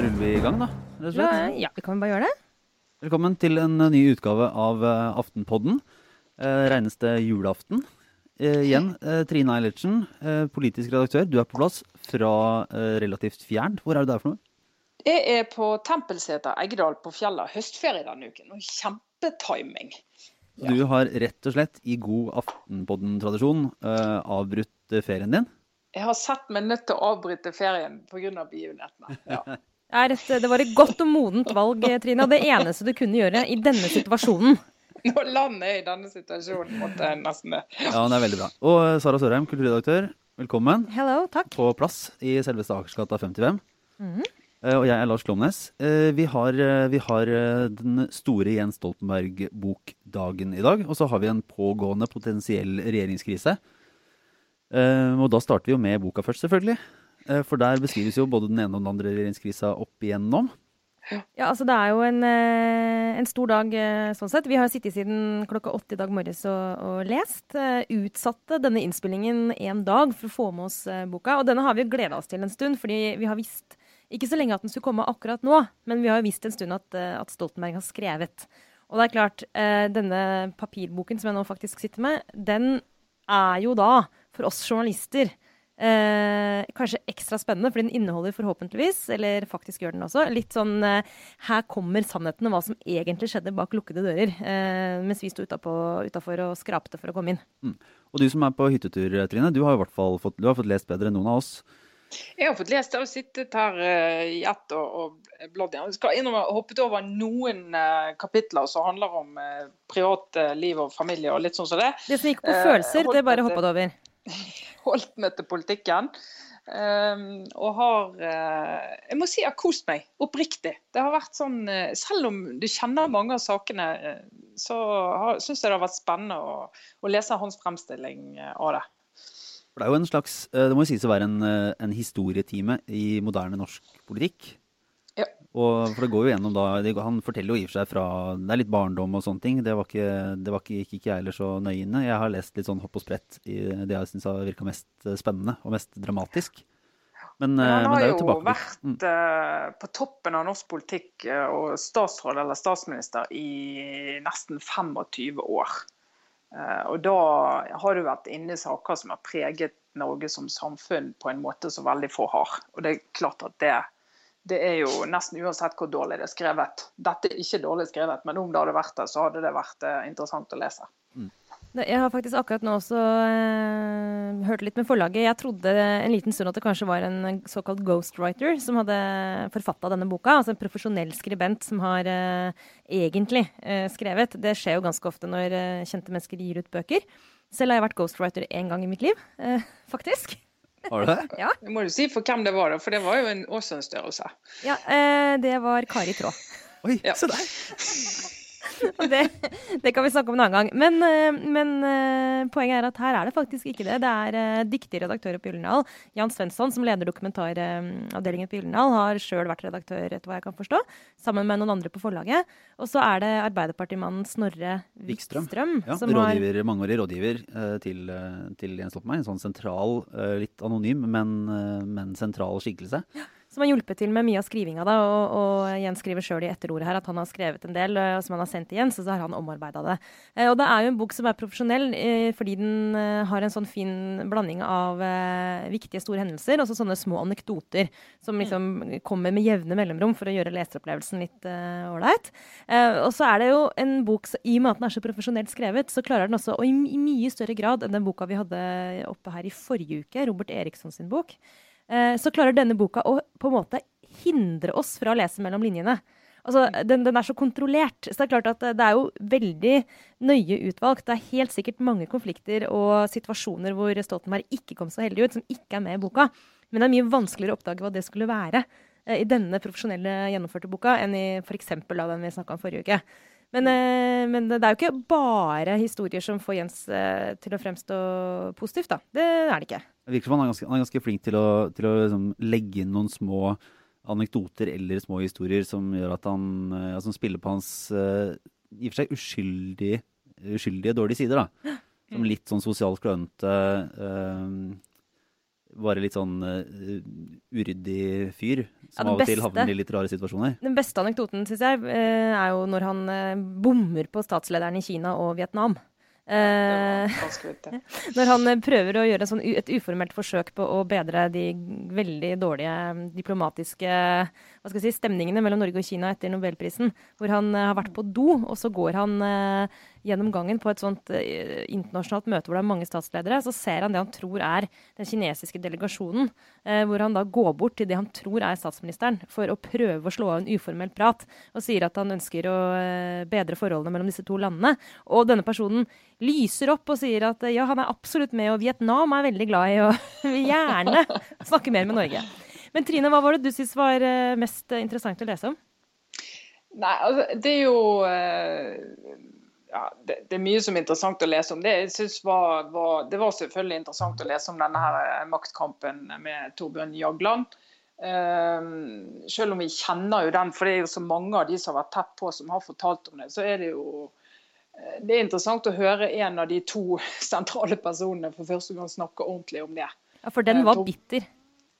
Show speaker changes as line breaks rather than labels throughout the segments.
ruller vi i gang, da. Rett og slett.
Ja, vi kan bare gjøre det.
Velkommen til en eh, ny utgave av eh, Aftenpodden. Eh, det julaften. Eh, igjen, eh, Trine Eilertsen, eh, politisk redaktør. Du er på plass fra eh, relativt fjernt. Hvor er du der for noe?
Jeg er på Tempelseter Eggedal på fjellet. Høstferie denne uken. Og kjempetiming.
Du har rett og slett i god Aftenpodden-tradisjon eh, avbrutt eh, ferien din.
Jeg har sett meg nødt til å avbryte ferien pga. begivenhetene. Ja.
Er et, det var et godt og modent valg, Trine. Og det eneste du kunne gjøre i denne situasjonen.
Nå lander jeg i denne situasjonen, måtte jeg nesten det.
Ja, det er veldig bra. Og eh, Sara Sørheim, kulturredaktør. Velkommen.
Hello, takk.
På plass i selveste Akersgata 55. Eh, Og jeg er Lars Klomnes. Eh, Vi har, eh, vi har eh, den store Jens Stoltenberg-bokdagen i dag. Og så har vi en pågående potensiell regjeringskrise. Eh, Og da starter vi jo med boka først, selvfølgelig. Eh, For der beskrives jo både den ene og den andre regjeringskrisa opp igjennom.
Ja, altså Det er jo en, eh, en stor dag eh, sånn sett. Vi har sittet siden klokka åtte i dag morges og, og lest. Utsatte denne innspillingen en dag for å få med oss boka. Og denne har vi jo gleda oss til en stund, fordi vi har visst ikke så lenge at den skulle komme akkurat nå, men vi har jo visst en stund at, at Stoltenberg har skrevet. Og det er klart, eh, denne papirboken som jeg nå faktisk sitter med, den er jo da, for oss journalister, eh, kanskje ekstra spennende, fordi den inneholder forhåpentligvis, eller faktisk gjør den også, litt sånn eh, Her kommer sannheten om hva som egentlig skjedde bak lukkede dører, eh, mens vi sto utafor og skrapte for å komme inn.
Og du som er på hyttetur, Trine, du har i hvert fall fått, du har fått lest bedre enn noen av oss.
Jeg har fått lest det og sittet her eh, i ett og, og bladd igjen. Jeg skal innrømme hoppet over noen eh, kapitler som handler om privatliv privat eh, og familie og litt sånn som det.
Det som gikk på følelser, det bare hoppa du over.
Holdt meg til politikken. Um, og har uh, Jeg må si jeg har kost meg, oppriktig. Det har vært sånn, uh, Selv om du kjenner mange av sakene, uh, så syns jeg det har vært spennende å, å lese hans fremstilling av det.
For det er jo en slags, det må jo sies å være en, en historietime i moderne norsk politikk. Og for det går jo gjennom da, det, Han forteller jo i og for seg fra Det er litt barndom og sånne ting. Det var ikke, det var ikke, gikk ikke jeg heller så nøye inn i. Jeg har lest litt sånn hopp og sprett i det jeg syns har virka mest eh, spennende og mest dramatisk. Men,
Men
eh,
han
men
har
er
jo
jo
vært
Mm.
eh, på toppen av norsk politikk eh, og statsråd eller statsminister i nesten 25 år. Eh, og da har du vært inne i saker som har preget Norge som samfunn på en måte som veldig få har. Og det er klart at det, det er jo nesten uansett hvor dårlig det er skrevet. Dette er ikke dårlig skrevet, men om det hadde vært det, så hadde det vært eh, interessant å lese.
Det- Jeg har faktisk akkurat nå også eh, hørt litt med forlaget. Jeg trodde en liten stund at det kanskje var en såkalt ghostwriter som hadde forfatta denne boka. Altså en profesjonell skribent som har eh, egentlig eh, skrevet. Det skjer jo ganske ofte når eh, kjente mennesker gir ut bøker. Selv har jeg vært ghostwriter én gang i mitt liv, eh, faktisk.
Har du det?
Ja,
Det må du si for hvem det var, da, for det var jo en, også en størrelse.
ja eh, det var Kari Traa.
Oi,
Ja.
se der!
Og det, det kan vi snakke om en annen gang. Men, eh, men eh, poenget er at her er det faktisk ikke det. Det er dyktige redaktører redaktør på Gyldendal, Jan Svensson, som leder dokumentaravdelingen på Gyldendal, har sjøl vært redaktør, etter hva jeg kan forstå, sammen med noen andre på forlaget. Og så er det Arbeiderpartimannen Snorre
Wikstrøm.
Wikstrøm,
Ja,
som har
mangeårig rådgiver eh, til, eh, til Jens Stoltenberg. En sånn sentral, eh, litt anonym, men, eh, men sentral skikkelse.
Som har hjulpet til med mye av skrivinga. da, og, og Jens skriver sjøl i etterordet her at han har skrevet en del eh, som han har sendt til Jens, og så har han omarbeida det. Eh, og det er jo en bok som er profesjonell eh, fordi den eh, har en sånn fin blanding av eh, viktige, store hendelser og så sånne små anekdoter som liksom kommer med jevne mellomrom for å gjøre leseropplevelsen litt ålreit. Eh, og så er det jo en bok, så, i og med at den er så profesjonelt skrevet, så klarer den også, og i, i mye større grad enn den boka vi hadde oppe her i forrige uke, Robert Eriksson sin bok, så klarer denne boka å på en måte hindre oss fra å lese mellom linjene. Altså, den, den er så kontrollert. Så det er klart at det er jo veldig nøye utvalgt. Det er helt sikkert mange konflikter og situasjoner hvor Stoltenberg ikke kom så heldig ut, som ikke er med i boka. Men det er mye vanskeligere å oppdage hva det skulle være eh, i denne profesjonelle gjennomførte boka enn i f.eks. den vi snakka om forrige uke. Men, eh, men det er jo ikke bare historier som får Jens eh, til å fremstå positivt, da. Det er det ikke.
Det virker som han er ganske, han er ganske flink til å, til å liksom legge inn noen små anekdoter eller små historier som gjør at han eh, ja, som spiller på hans eh, i og for seg uskyldige, uskyldige dårlige sider. da. Som litt sånn sosialt klønete bare litt sånn uh, uryddig fyr som
Ja,
av og til havner i litt rare situasjoner.
Den beste anekdoten, syns jeg, eh, er jo når han eh, bommer på statslederen i Kina og Vietnam.
Var.
Når han prøver å gjøre sånn, et uformelt forsøk på å bedre de veldig dårlige diplomatiske hva skal jeg si, stemningene mellom Norge og Kina etter nobelprisen, hvor han eh, har vært på do, og så går han eh, gjennom gangen på et sånt eh, internasjonalt møte hvor det er mange statsledere, så ser han det han tror er den kinesiske delegasjonen, hvor han da går bort til det han tror er statsministeren, for å prøve å slå av en uformell prat, og sier at han ønsker å bedre forholdene mellom disse to landene. Og denne personen lyser opp og sier at ja, han er absolutt med, og Vietnam er veldig glad i å gjerne snakke mer med Norge. Men Trine, hva var det du syntes var eh, mest interessant å lese om?
Nei, altså, det er jo eh, ja, det, det er mye som er interessant å lese om. Det, var, var, det var selvfølgelig interessant å lese om denne her eh, maktkampen med Torbjørn Jagland. Eh, selv om vi kjenner jo den, for det er jo så mange av de som har vært tett på som har fortalt om det, så er det jo det er interessant å høre en av de to sentrale personene for første gang snakke ordentlig om det.
Ja, For den var bitter.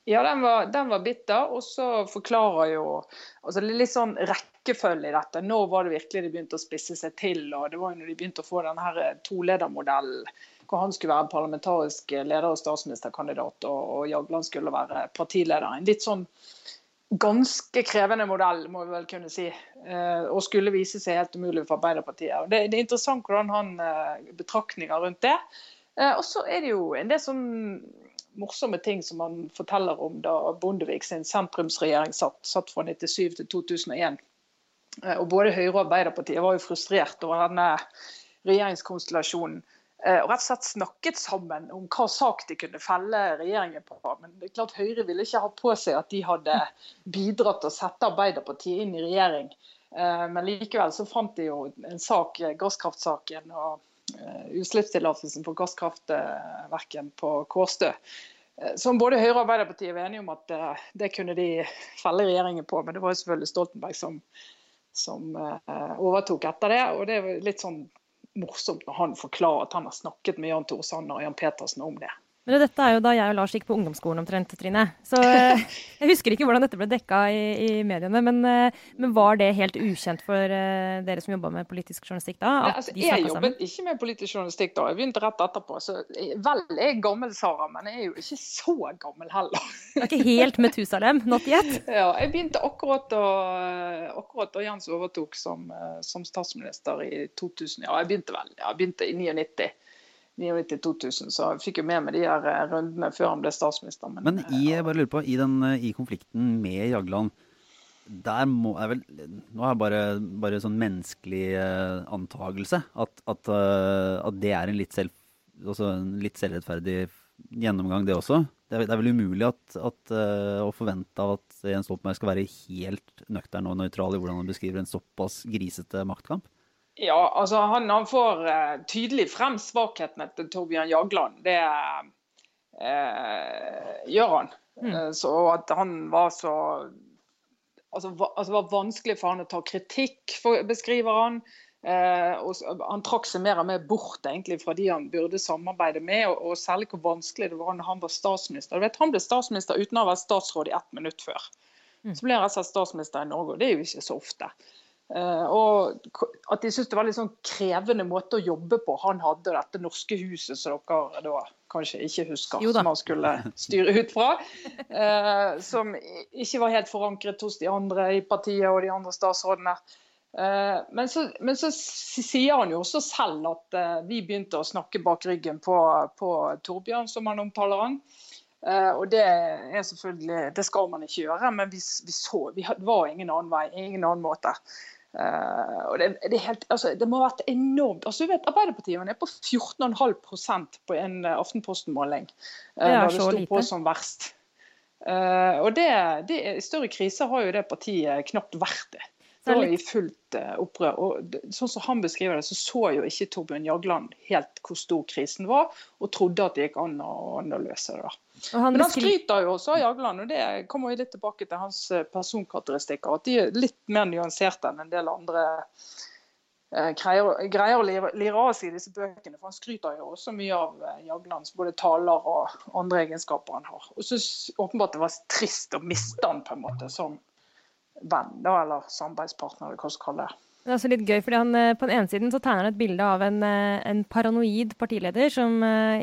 Ja, den var, den var bitter, og så forklarer jo altså Litt sånn rekkefølge i dette. Når var det virkelig de begynte å spisse seg til? og Det var jo når de begynte å få denne her toledermodellen, hvor han skulle være parlamentarisk leder og statsministerkandidat, og, og Jagland skulle være partileder. En litt sånn ganske krevende modell, må vi vel kunne si. eh, Og skulle vise seg helt umulig for Arbeiderpartiet. Og Det, det er interessant hvordan han eh, betraktninger rundt det. Eh, Og så er det jo en del sånn morsomme ting som han forteller om da Bondevik sin sentrumsregjering satt, satt fra 97 til 2001. Eh, Og både Høyre og Arbeiderpartiet var jo frustrert over denne regjeringskonstellasjonen. eh, Og rett og slett snakket sammen om hva sak de kunne felle regjeringen på. Men det er klart Høyre ville ikke ha på seg at de hadde bidratt til å sette Arbeiderpartiet inn i regjering. Eh, Men likevel så fant de jo en sak, gasskraftsaken og utslippstillatelsen for gasskraftverken på Kårstø. Eh, Som både Høyre og Arbeiderpartiet var enige om at eh, det kunne de felle regjeringen på, men det var jo selvfølgelig Stoltenberg som, som eh, overtok etter det. Og det er litt sånn morsomt når han forklarer at han har snakket med Jan Tore Sanner og Jan Petersen om det.
Men dette er jo da jeg og Lars gikk på ungdomsskolen omtrent, Trine. Så eh, jeg husker ikke hvordan dette ble dekka i, i mediene. Men, eh, men var det helt ukjent for eh, dere som jobba med politisk journalistikk da?
Nei, altså, jeg
snakka sammen?
jobbet ikke med politisk journalistikk da, jeg begynte rett etterpå. Så vel, jeg er gammel, Sara, men jeg er jo ikke så gammel heller.
Det er ikke helt Metusalem, not yet.
Ja, jeg begynte akkurat da, Jens overtok som, som statsminister i 2000. Ja, jeg begynte vel jeg begynte i 99. 99-2000, så jeg fikk jo med meg de her eh, rundene før han ble statsminister. Men,
Men i, jeg bare lurer på, i, den, eh, i konflikten med Jagland, der må jeg vel Nå er det bare, bare sånn menneskelig antakelse antagelse at, at, eh, at det er en litt, selv, også en litt selvrettferdig gjennomgang, det også. Det er, det er vel umulig at, at, eh, å forvente av at Jens Stoltenberg skal være helt nøktern og nøytral i hvordan han beskriver en såpass grisete maktkamp?
Ja, altså han, han får uh, tydelig frem svakhetene til Torbjørn Jagland. Det uh, gjør han. Eh, så at han var så altså, va, altså, var vanskelig for han å ta kritikk, for, beskriver han. Eh, og han trakk seg mer og mer bort egentlig fra de han burde samarbeide med, og, og særlig hvor vanskelig det var når han var statsminister. Du vet, Han ble statsminister uten å ha vært statsråd i ett minutt før. Så ble han rett og slett statsminister i Norge, og det er jo ikke så ofte. Eh, og at de syntes det var litt sånn krevende måte å jobbe på. Han hadde dette norske huset som dere da kanskje ikke husker, som han skulle styre ut fra. eh, som ikke var helt forankret hos de andre i partiet og de andre statsrådene. Eh, men, så, men så sier han jo også selv at eh, vi begynte å snakke bak ryggen på, på Torbjørn, som han omtaler han. Eh, og det er selvfølgelig, det skal man ikke gjøre, men vi, vi så, vi, had- var ingen annen vei, ingen annen måte. Uh, og det, det, helt, altså, det må ha vært enormt. altså du vet Arbeiderpartiet er på 14,5 på en eh, Aftenposten-måling. Uh,
er
det sto på som verst. Uh, og det, det, I større kriser har jo det partiet knapt vært det.
Så
Det var i fullt eh, opprør. og Sånn som han beskriver det, så så jo ikke Torbjørn Jagland helt hvor stor krisen var, og trodde at det gikk an å, løse det. da.
Han
Men han skryter jo også av Jagland, og det kommer jo litt tilbake til hans eh, personkarakteristikker. At de er litt mer nyanserte enn en del andre greier, greier å lire, lire av seg i disse bøkene. For han skryter jo også mye av Jaglands både taler og andre egenskaper han har. Og syns åpenbart det var trist å miste han på en måte som venn, da, eller samarbeidspartner, eller hva skal kalle det.
Det er også litt gøy, fordi han, På den ene siden så tegner han et bilde av en, en paranoid partileder som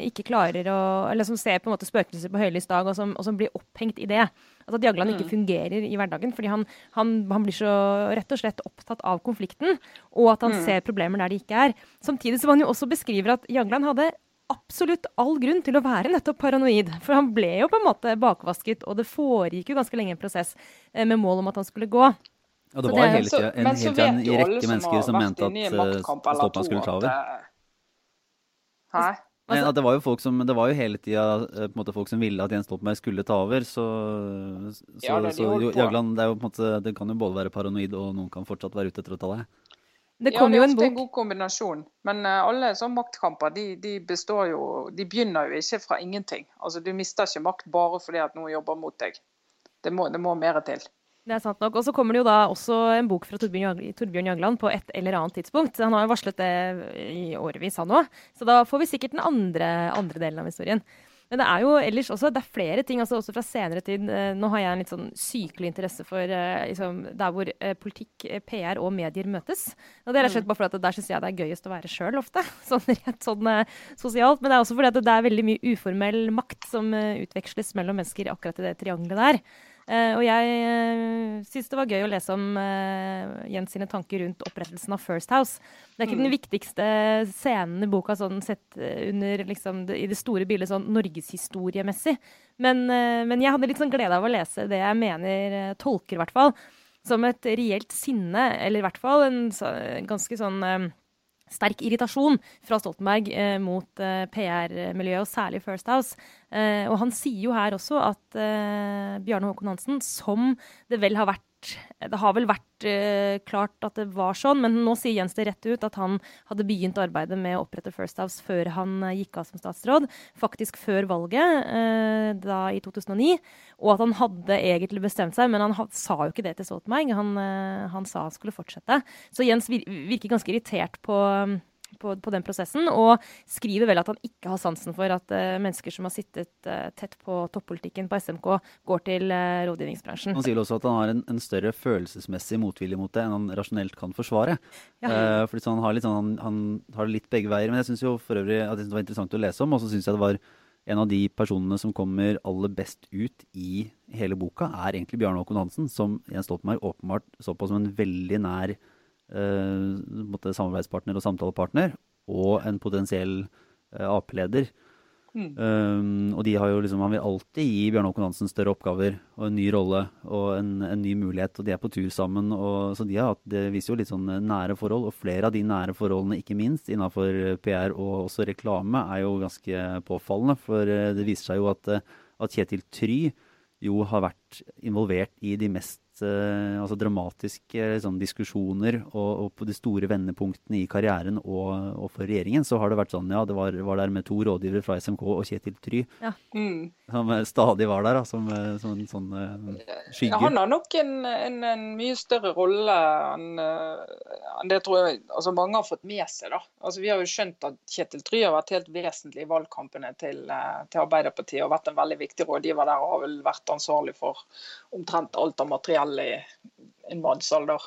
ikke klarer å Eller som ser på en måte spøkelser på høylys dag, og som, og som blir opphengt i det. Altså At Jagland ikke mm. fungerer i hverdagen. Fordi han, han, han, blir så rett og slett opptatt av konflikten, og at han mm. ser problemer der de ikke er. Samtidig som han jo også beskriver at Jagland hadde absolutt all grunn til å være nettopp paranoid. For han ble jo på en måte bakvasket, og det foregikk jo ganske lenge en prosess eh, med mål om at han skulle gå.
Ja, det var det, hele tida en, helt en rekke mennesker som mente at uh, Stoltenberg skulle ta over. Hæ? Nei, det var jo folk som, det var jo hele tida eh, folk som ville at Jens Stoltenberg skulle ta over. Så, så, ja, det, så Jagland, det, er jo, på en måte, det kan jo både være paranoid, og noen kan fortsatt være ute etter å ta deg.
Det kom ja, det er ofte en, en god kombinasjon. Men uh, alle sånne maktkamper de, de, består jo De begynner jo ikke fra ingenting. Altså Du mister ikke makt bare fordi at noen jobber mot deg. Det må, det må mer til.
Det er sant nok. Og så kommer det jo da også en bok fra Torbjørn Jagland på et eller annet tidspunkt. Han har jo varslet det i årevis, han òg. Så da får vi sikkert den andre, andre delen av historien. Men det er jo ellers også det er flere ting, altså også fra senere tid. Eh, nå har jeg en litt sånn sykelig interesse for eh, liksom, der hvor eh, politikk, PR og medier møtes. Og det er rett og slett mm. bare fordi der syns jeg det er gøyest å være sjøl ofte. Sånn rett sånn sosialt. Men det er også fordi at det er veldig mye uformell makt som utveksles mellom mennesker akkurat i det triangelet der. Uh, og jeg uh, syns det var gøy å lese om uh, Jens sine tanker rundt opprettelsen av First House. Det er ikke mm. den viktigste scenen i boka sånn sett under liksom, det, i det store bildet sånn norgeshistoriemessig. Men, men, jeg hadde litt sånn glede av å lese det jeg mener tolker, i hvert fall, som et reelt sinne, eller i hvert fall en så, ganske sånn sterk irritasjon fra Stoltenberg eh, mot eh, PR-miljøet, og særlig First House. Eh, og han sier jo her også at eh, Bjarne Håkon Hansen, som det vel har vært det har vel vært uh, klart at det var sånn, men nå sier Jens det rett ut at han hadde begynt arbeidet med å opprette First House før han uh, gikk av som statsråd. Faktisk før valget, uh, da i 2009. Og at han hadde egentlig bestemt seg, men han sa jo ikke det til Stoltenberg. Han, han sa han skulle fortsette. Så Jens vir virker ganske irritert på um, på, på, den prosessen, og skriver vel at han ikke har sansen for at uh, mennesker som har sittet uh, tett på toppolitikken på SMK, går til uh, rådgivningsbransjen.
Han sier også at han har en, en, større følelsesmessig motvilje mot det enn han rasjonelt kan forsvare. Ja. fordi han har, sånn, han, han, har det litt begge veier. Men jeg syns jo for øvrig at det var interessant å lese om, og så syns jeg det var en av de personene som kommer aller best ut i hele boka, er egentlig Bjarne Håkon Hansen, som Jens Stoltenberg åpenbart så på som en veldig nær eh, samarbeidspartner og samtalepartner, og en potensiell eh, Ap-leder. Mm. Um, og de har jo liksom, han vil alltid gi Bjørn Håkon Hansen større oppgaver og en ny rolle og en, en, ny mulighet. Og de er på tur sammen. Og, så de har hatt, det viser jo litt sånn nære forhold. Og flere av de nære forholdene, ikke minst innenfor PR og også reklame, er jo ganske påfallende. For eh, det viser seg jo at, at Kjetil Try jo har vært involvert i de mest altså dramatiske liksom, diskusjoner og, og, på de store vendepunktene i karrieren og, og, for regjeringen, så har det vært sånn ja, det var, var der med to rådgivere fra SMK og Kjetil Try, ja. mm. som uh, stadig var der da, som, som en sånn skygge.
Ja, han har nok en, en, en mye større rolle enn en det tror jeg altså mange har fått med seg. da. Altså Vi har jo skjønt at Kjetil Try har vært helt vesentlig i valgkampene til, til Arbeiderpartiet og vært en veldig viktig rådgiver der og har vel vært ansvarlig for omtrent alt av materiell i en mannsalder.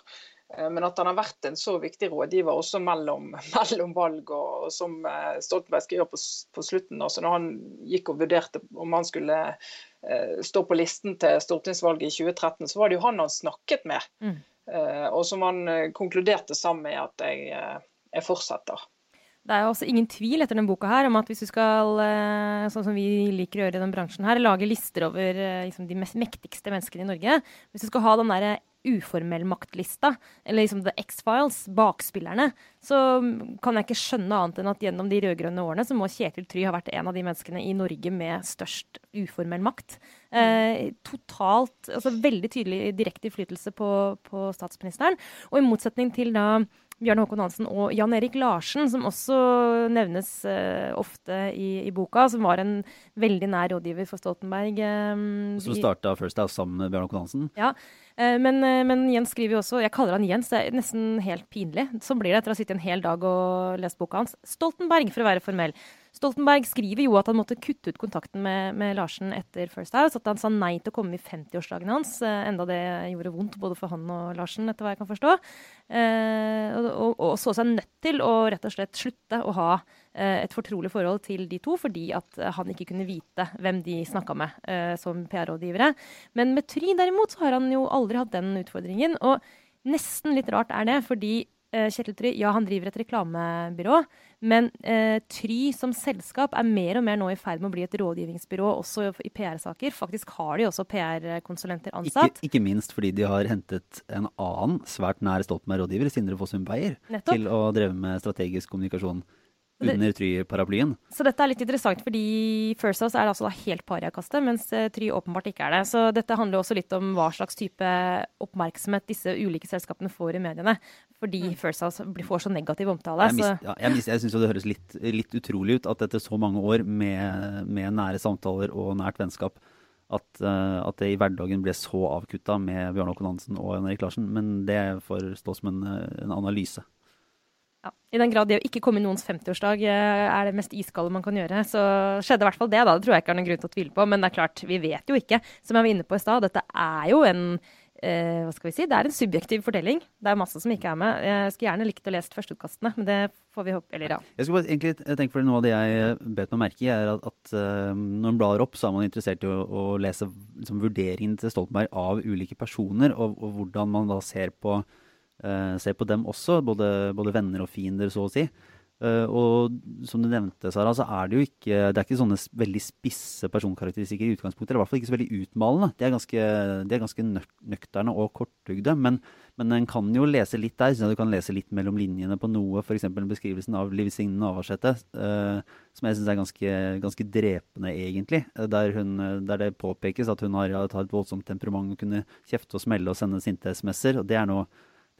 Eh, men at han har vært en så viktig rådgiver også mellom, mellom valg, og, og som eh, Stoltenberg skriver på, på, slutten. Altså når han gikk og vurderte om han skulle eh, stå på listen til stortingsvalget i 2013, så var det jo han han snakket med. Mm. Eh, og som han eh, konkluderte sammen med at jeg, eh, jeg fortsetter.
Det er jo også ingen tvil etter denne boka her om at hvis du skal, sånn som vi liker å gjøre i den bransjen her, lage lister over liksom, de mest mektigste menneskene i Norge Hvis du skal ha den derre uformell maktlista, eller liksom The X-Files, bakspillerne, så kan jeg ikke skjønne annet enn at gjennom de rød-grønne årene så må Kjetil Try ha vært en av de menneskene i Norge med størst uformell makt. Eh, totalt, altså Veldig tydelig direkte innflytelse på, på statsministeren. Og i motsetning til da Bjørn Håkon Hansen og Jan Erik Larsen, som også nevnes uh, ofte i, i, boka, som var en veldig nær rådgiver for Stoltenberg.
Um, som starta First House sammen med Bjørn Håkon Hansen?
Ja, uh, men, uh, men, Jens skriver jo også Jeg kaller han Jens, det er nesten helt pinlig. Sånn blir det etter å ha sittet en hel dag og lest boka hans. Stoltenberg, for å være formell. Stoltenberg skriver jo at han måtte kutte ut kontakten med, med, Larsen etter First House. At han sa nei til å komme i 50-årsdagen hans, eh, enda det gjorde vondt både for han og Larsen, etter hva jeg kan forstå. Eh, og, og, så seg nødt til å rett og slett slutte å ha eh, et fortrolig forhold til de to, fordi at han ikke kunne vite hvem de snakka med eh, som PR-rådgivere. Men med Try derimot så har han jo aldri hatt den utfordringen. Og nesten litt rart er det, fordi Eh, Kjetil Try ja, han driver et reklamebyrå, men eh, Try som selskap er mer og mer nå i ferd med å bli et rådgivningsbyrå også i PR-saker. Faktisk har de også PR-konsulenter ansatt.
Ikke, ikke, minst fordi de har hentet en annen svært nær Stoltenberg-rådgiver, Sindre Fossum Beyer, til å dreve med strategisk kommunikasjon under Try-paraplyen.
Så dette er litt interessant, fordi First House er altså helt pariakastet, mens eh, Try åpenbart ikke er det. Så dette handler også litt om hva slags type oppmerksomhet disse ulike selskapene får i mediene. Fordi mm. First House får så negativ omtale.
Jeg, mis, ja, jeg, jeg syns det høres litt, litt, utrolig ut at etter så mange år med, med nære samtaler og nært vennskap, at, uh, at, det i hverdagen ble så avkutta med Bjørn Håkon Hansen og Jan Erik Larsen. Men det får stå som en, en analyse.
Ja, I den grad det å ikke komme i noens 50-årsdag eh, er det mest iskalde man kan gjøre, så skjedde i hvert fall det. da, Det tror jeg ikke er noen grunn til å tvile på. Men det er klart, vi vet jo ikke. Som jeg var inne på i stad, dette er jo en eh, hva skal vi si, Det er en subjektiv fortelling. Det er masse som ikke er med. Jeg skulle gjerne likt å lese førsteutkastene, men det får vi håpe Eller ja.
Jeg skulle bare egentlig tenke for Noe av det jeg bet meg merke i, er at, at uh, når man blar opp, så er man interessert i å, å lese liksom, vurderingen til Stoltenberg av ulike personer, og, og hvordan man da ser på uh, ser på dem også, både, både, venner og fiender, så å si. Uh, og som du nevnte, Sara, så er det jo ikke det er ikke sånne veldig spisse personkarakteristikker i utgangspunktet. Eller er i hvert fall ikke så veldig utmalende. De er ganske, de er ganske nøkterne og kortbygde. Men, men en kan jo lese litt der. Så du kan lese litt mellom linjene på noe. F.eks. beskrivelsen av Liv Signe Navarsete, uh, som jeg syns er ganske, ganske, drepende, egentlig. Der, hun, der, det påpekes at hun har, har et voldsomt temperament og kunne kjefte og smelle og sende sinte SMS-er. og det er noe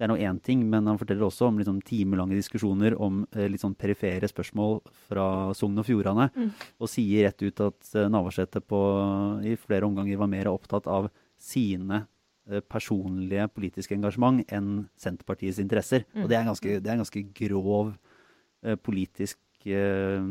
det er nå én ting, men han forteller også om liksom timelange diskusjoner om eh, litt sånn perifere spørsmål fra Sogn og Fjordane. Mm. Og sier rett ut at eh, Navarsete i flere omganger var mer opptatt av sine eh, personlige politiske engasjement enn Senterpartiets interesser. Mm. Og det er, ganske, det er en ganske grov eh, politisk eh,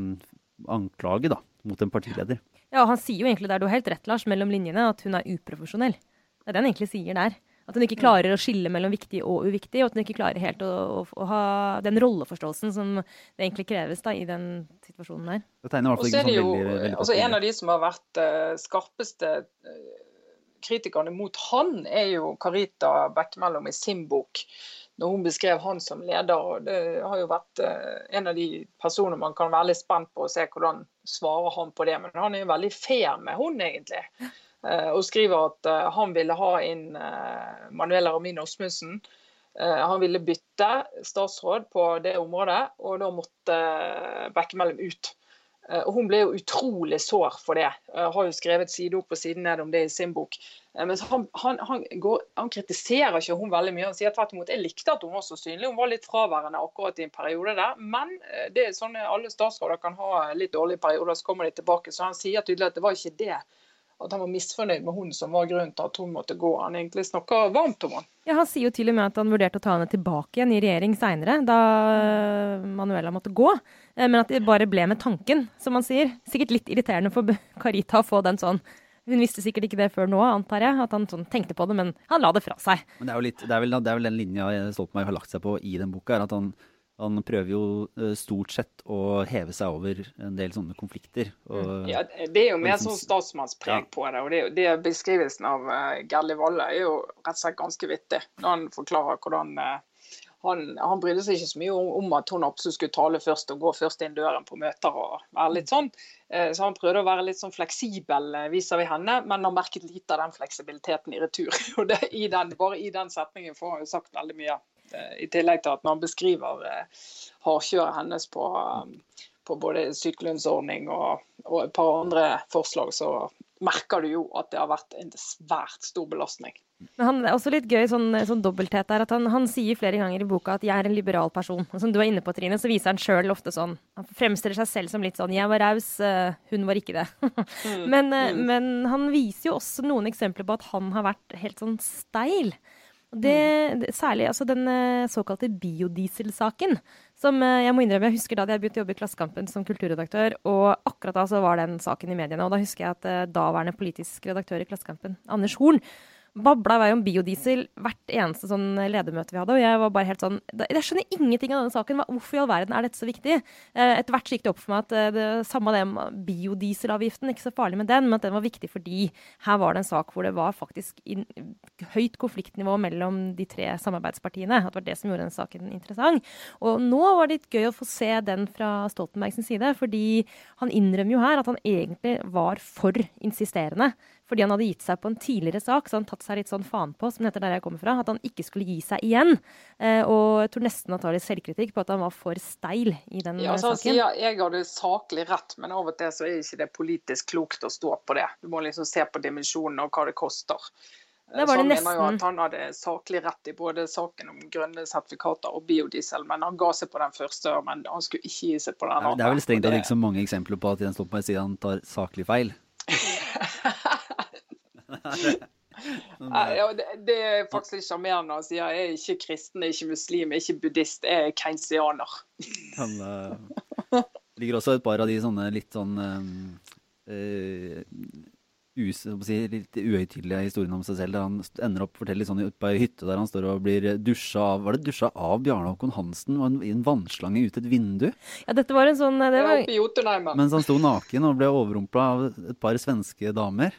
anklage da, mot en partileder.
Ja, og han sier jo egentlig der du har helt rett, Lars, mellom linjene, at hun er uprofesjonell. Det er det han egentlig sier der. At hun ikke klarer å skille mellom viktig og uviktig, og at hun ikke klarer helt å, å, å ha den rolleforståelsen som det egentlig kreves da, i den situasjonen der.
Det tegner i hvert fall ikke sånn veldig, veldig altså En av de som har vært uh, skarpeste uh, kritikerne mot han, er jo Carita Bekkemellom i sin bok. Når hun beskrev han som leder. og Det har jo vært uh, en av de personer man kan være litt spent på å se hvordan svarer han på det. Men han er jo veldig fair med hun, egentlig. Eh, og skriver at eh, han ville ha inn Manuel Manuela Ramin Osmundsen. Han ville bytte statsråd på det området, og da måtte Bekkemellem ut. Og Hun ble jo utrolig sår for det. Jeg Har jo skrevet side opp og side ned om det i sin bok. Men han, han, han, går, han, kritiserer ikke hun veldig mye. Han sier tvert imot jeg likte at hun var så synlig. Hun var litt fraværende akkurat i en periode der. Men det er sånn alle statsråder kan ha litt dårlige perioder, så kommer de tilbake. Så han sier tydelig at det var ikke det at han var misfornøyd med hun som var grunnen til at hun måtte gå. Han egentlig snakka varmt om han.
Ja, Han sier jo til og med at han vurderte å ta henne tilbake igjen i regjering seinere, da Manuela måtte gå. Eh, men at det bare ble med tanken, som han sier. Sikkert litt irriterende for Carita å få den sånn. Hun visste sikkert ikke det før nå, antar jeg, at han sånn tenkte på det, men han la det fra seg.
Men det er, litt, det er, vel, det er vel, den linja Stoltenberg har lagt seg på i den boka, er at han han prøver jo eh, stort sett å heve seg over en del sånne konflikter.
Og, ja, det er jo mer liksom sånn statsmannspreg på det. og det, det Beskrivelsen av uh, Gerli Valle er jo rett og slett ganske vittig. Når han forklarer hvordan uh, han, han, brydde seg ikke så mye om, om, at hun absolutt skulle tale først og gå først inn døren på møter. og være litt sånn. Uh, så han prøvde å være litt sånn fleksibel vis-à-vis henne, men har merket lite av den fleksibiliteten i retur. og det, i den, Bare i den setningen får han jo sagt veldig mye. Eh, I tillegg til at han beskriver eh, hardkjøret hennes på, eh, på både sykelønnsordning og, og, et par andre forslag, så merker du jo at det har vært en svært stor belastning.
Men han, det er også litt gøy sånn, sånn dobbelthet der, at han, han, sier flere ganger i boka at 'jeg er en liberal person'. Og som du er inne på, Trine, så viser han sjøl ofte sånn Han fremstiller seg selv som litt sånn 'jeg var raus, hun var ikke det'. mm, men, mm. men, han viser jo også noen eksempler på at han har vært helt sånn steil. Det, det, særlig altså den uh, såkalte biodieselsaken. Som jeg må innrømme, jeg husker da jeg begynte å jobbe i Klassekampen som kulturredaktør, og akkurat da så var den saken i mediene. Og da husker jeg at daværende politisk redaktør i Klassekampen, Anders Horn, babla i vei om biodiesel hvert eneste sånn ledermøte vi hadde. Og jeg var bare helt sånn Jeg skjønner ingenting av denne saken. Hvorfor i all verden er dette så viktig? Eh, etter hvert gikk det opp for meg at eh, det, samme det med biodieselavgiften, ikke så farlig med den, men at den var viktig fordi her var det en sak hvor det var faktisk in, høyt konfliktnivå mellom de tre samarbeidspartiene. At det var det som gjorde den saken interessant. Og nå var det litt gøy å få se den fra Stoltenbergs side, fordi han innrømmer jo her at han egentlig var for insisterende fordi han hadde gitt seg på en tidligere sak, så han tatt seg litt sånn faen på, som det heter der jeg kommer fra, at han ikke skulle gi seg igjen. Eh, og jeg tror nesten han tar litt selvkritikk på at han var for steil i den
ja,
altså,
saken. Han sier jeg hadde saklig rett, men av og til så er ikke det politisk klokt å stå på det. Du må liksom se på dimensjonen og hva det koster.
Det var det
så han mener jo at han hadde saklig rett i både saken om grønne sertifikater og biodiesel, men han ga seg på den første, men han skulle ikke gi seg på den andre.
Det er vel strengt tatt ikke så mange eksempler på at Jens Stoltenberg sier han tar saklig feil.
ja, det, det, er faktisk litt sjarmerende å si at jeg er ikke kristen, jeg er ikke muslim, jeg er ikke buddhist, jeg er keynesianer.
Han uh, ligger også et par av de sånne litt sånn uh, us, si, litt uhøytidelige historiene om seg selv. Der han ender opp forteller sånn på ei hytte der han står og blir dusja av Var det dusja av Bjarne Håkon Hansen i en vannslange ut et vindu?
Ja, dette var en sånn det
var...
Mens han sto naken og ble overrumpla av et par svenske damer.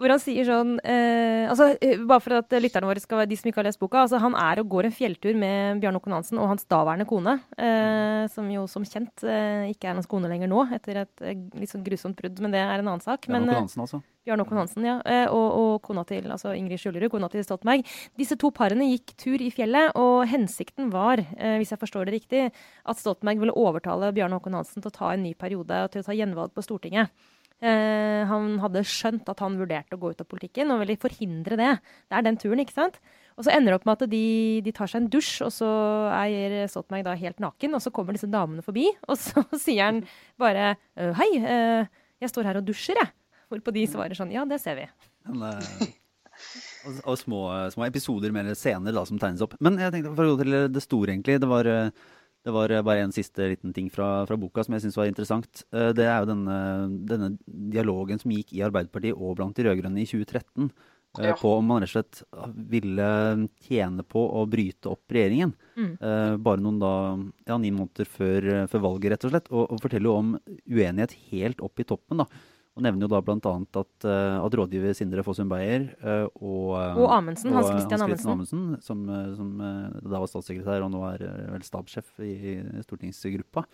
Hvor han sier sånn eh, altså, eh, Bare for at lytterne våre skal være de som ikke har lest boka. altså Han er og går en fjelltur med Bjarne Håkon Hansen og hans daværende kone. Eh, som jo som kjent eh, ikke er hans kone lenger nå, etter et eh, litt sånn grusomt brudd. Men det er en annen sak.
Bjarne Håkon Hansen, altså.
Bjarne Håkon Hansen, ja. Og, og, kona til altså Ingrid Skjulerud, kona til Stoltenberg. Disse to parene gikk tur i fjellet, og hensikten var, hvis jeg forstår det riktig, at Stoltenberg ville overtale Bjarne Håkon Hansen til å ta en ny periode og til å ta gjenvalg på Stortinget. Eh, han hadde skjønt at han vurderte å gå ut av politikken, og ville forhindre det. Det er den turen, ikke sant? Og så ender det opp med at de, de tar seg en dusj, og så er Stoltenberg da helt naken. Og så kommer disse damene forbi, og så sier han bare «Øh, Hei, øh, jeg står her og dusjer, jeg. Hvorpå de svarer sånn Ja, det ser vi.
Men, og, og små, små, episoder mer scener da, som tegnes opp. Men jeg tenkte for å gå til det store, egentlig. Det var det var eh, bare en siste liten ting fra, fra boka som jeg syns var interessant. Eh, det er jo denne, denne, dialogen som gikk i Arbeiderpartiet og blant de rød-grønne i 2013. Eh, ja. På om man rett og slett ville tjene på å bryte opp regjeringen. Mm. Bare noen da, ja, ni måneder før, før, valget, rett og slett. Og, og forteller jo om uenighet helt opp i toppen. da. Og nevner jo da bl.a. At, uh, at rådgiver Sindre Fossum Beyer og, og,
Amundsen, og Amundsen, Hans Christian Amundsen,
Amundsen som, som da var statssekretær og nå er vel stabssjef i, i stortingsgruppa,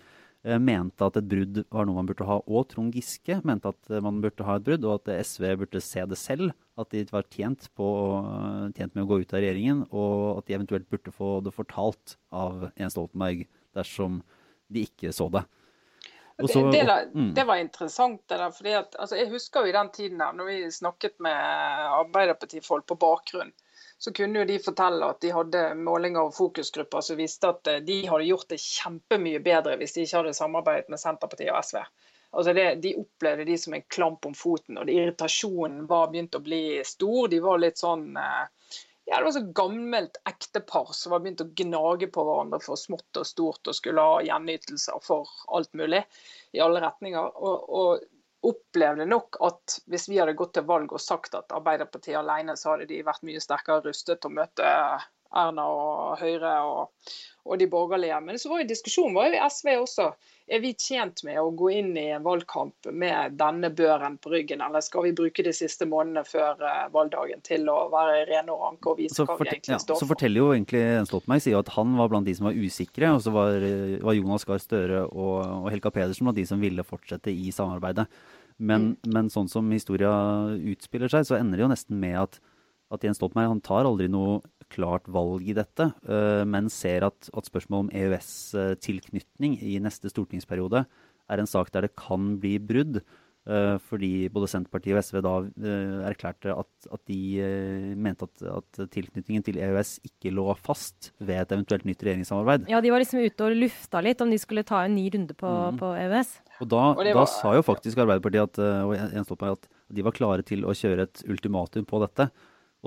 mente at et brudd var noe man burde ha. Og Trond Giske mente at man burde ha et brudd, og at SV burde se det selv. At de var tjent, på, tjent med å gå ut av regjeringen, og at de eventuelt burde få det fortalt av Jens Stoltenberg dersom de ikke så det.
Så, det, det, mm. det, var interessant. det der, fordi at, altså, Jeg husker jo i den tiden her, når vi snakket med Arbeiderpartifolk på bakgrunn, så kunne jo de fortelle at de hadde målinger og fokusgrupper som viste at eh, de hadde gjort det kjempemye bedre hvis de ikke hadde samarbeidet med Senterpartiet og SV. Altså det, De opplevde de som en klamp om foten, og irritasjonen var begynt å bli stor. De var litt sånn eh, ja, det var så gammelt ektepar som var begynt å gnage på hverandre for smått og stort og skulle ha gjenytelser for alt mulig i alle retninger. Og, og opplevde nok at hvis vi hadde gått til valg og sagt at Arbeiderpartiet alene, så hadde de vært mye sterkere rustet til å møte Erna og Høyre og, og de borgerlige. Men så var jo diskusjonen var jo i SV også. Er vi tjent med å gå inn i en valgkamp med denne børen på ryggen, eller skal vi bruke de siste månedene før uh, valgdagen til å være rene og ranke og vise hva vi egentlig ja, står
for? Så forteller jo egentlig Stoltenberg sier at han var blant de som var usikre, og så var, var Jonas Gahr Støre og, og, Helga Pedersen blant de som ville fortsette i samarbeidet. Men, mm. men sånn som historia utspiller seg, så ender det jo nesten med at, at Jens Stoltenberg han tar aldri noe klart valg i dette, eh, men ser at, at spørsmålet om EØS-tilknytning i neste stortingsperiode er en sak der det kan bli brudd. Uh, fordi både Senterpartiet og SV da erklærte at, at de mente at, at, tilknytningen til EØS ikke lå fast ved et eventuelt nytt regjeringssamarbeid.
Ja, de var liksom ute og lufta litt om de skulle ta en ny runde på, mm. på EØS.
Og da, og var, da, sa jo faktisk Arbeiderpartiet at, og Jens Stoltenberg at de var klare til å kjøre et ultimatum på dette.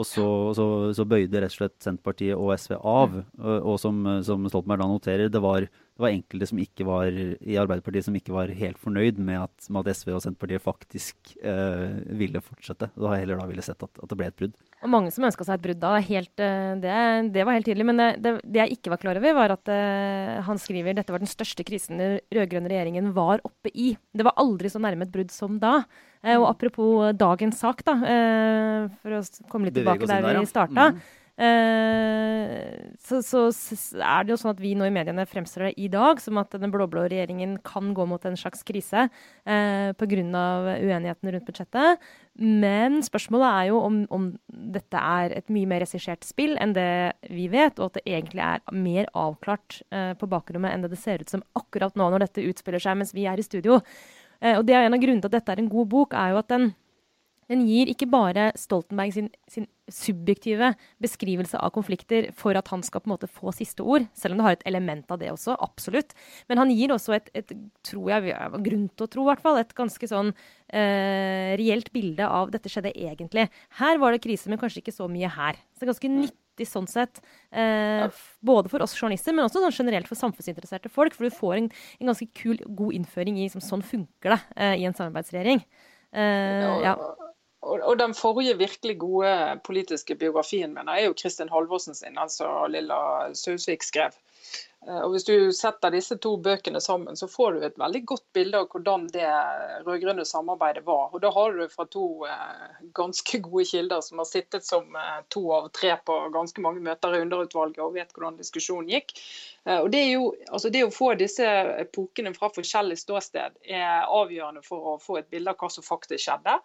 Og så, så, så, bøyde rett og slett Senterpartiet og SV av. Og, og som, som, Stoltenberg da noterer, det var, det var, enkelte som ikke var, i Arbeiderpartiet som ikke var helt fornøyd med at, med at SV og Senterpartiet faktisk eh, ville fortsette. Da heller da ville sett at, at, det ble et brudd.
Og mange som ønska seg et brudd da. Helt, eh, det, det, var helt tydelig. Men det, det, jeg ikke var klar over, var at uh, han skriver dette var den største krisen den rød-grønne regjeringen var oppe i. Det var aldri så nærme et brudd som da. Uh, og apropos dagens sak, da, uh, for å komme litt tilbake der, der vi starta. Mm. Eh, så, så, er det jo sånn at vi nå i mediene fremstår det i dag som at den blå-blå regjeringen kan gå mot en slags krise eh, pga. uenigheten rundt budsjettet. Men spørsmålet er jo om, om dette er et mye mer regissert spill enn det vi vet, og at det egentlig er mer avklart eh, på bakrommet enn det det ser ut som akkurat nå når dette utspiller seg mens vi er i studio. Eh, og det er En av grunnene til at dette er en god bok, er jo at den, den gir ikke bare Stoltenberg sin, sin, subjektive beskrivelse av konflikter for at han skal på en måte få siste ord, selv om det har et element av det også, absolutt. Men han gir også et, et tror jeg, grunn til å tro, hvert fall, et ganske sånn eh, reelt bilde av dette skjedde egentlig. Her var det krise, men kanskje ikke så mye her. Så det er ganske nytt nyttig sånn sett. Eh, både for oss journalister, men også sånn generelt for samfunnsinteresserte folk. For du får en, en ganske kul, god innføring i liksom, sånn funker det eh, i en samarbeidsregjering. Eh, ja.
Og, den forrige virkelig gode politiske biografien min er jo Kristin Halvorsen sin, altså Lilla Sausvik skrev. Eh, og Hvis du setter disse to bøkene sammen, så får du et veldig godt bilde av hvordan det rød-grønne samarbeidet var. Og Da har du fra to eh, ganske gode kilder som har sittet som eh, to av tre på ganske mange møter i underutvalget og vet hvordan diskusjonen gikk. Og det, jo, altså det å få disse epokene fra forskjellig ståsted er avgjørende for å få et bilde av hva som faktisk skjedde.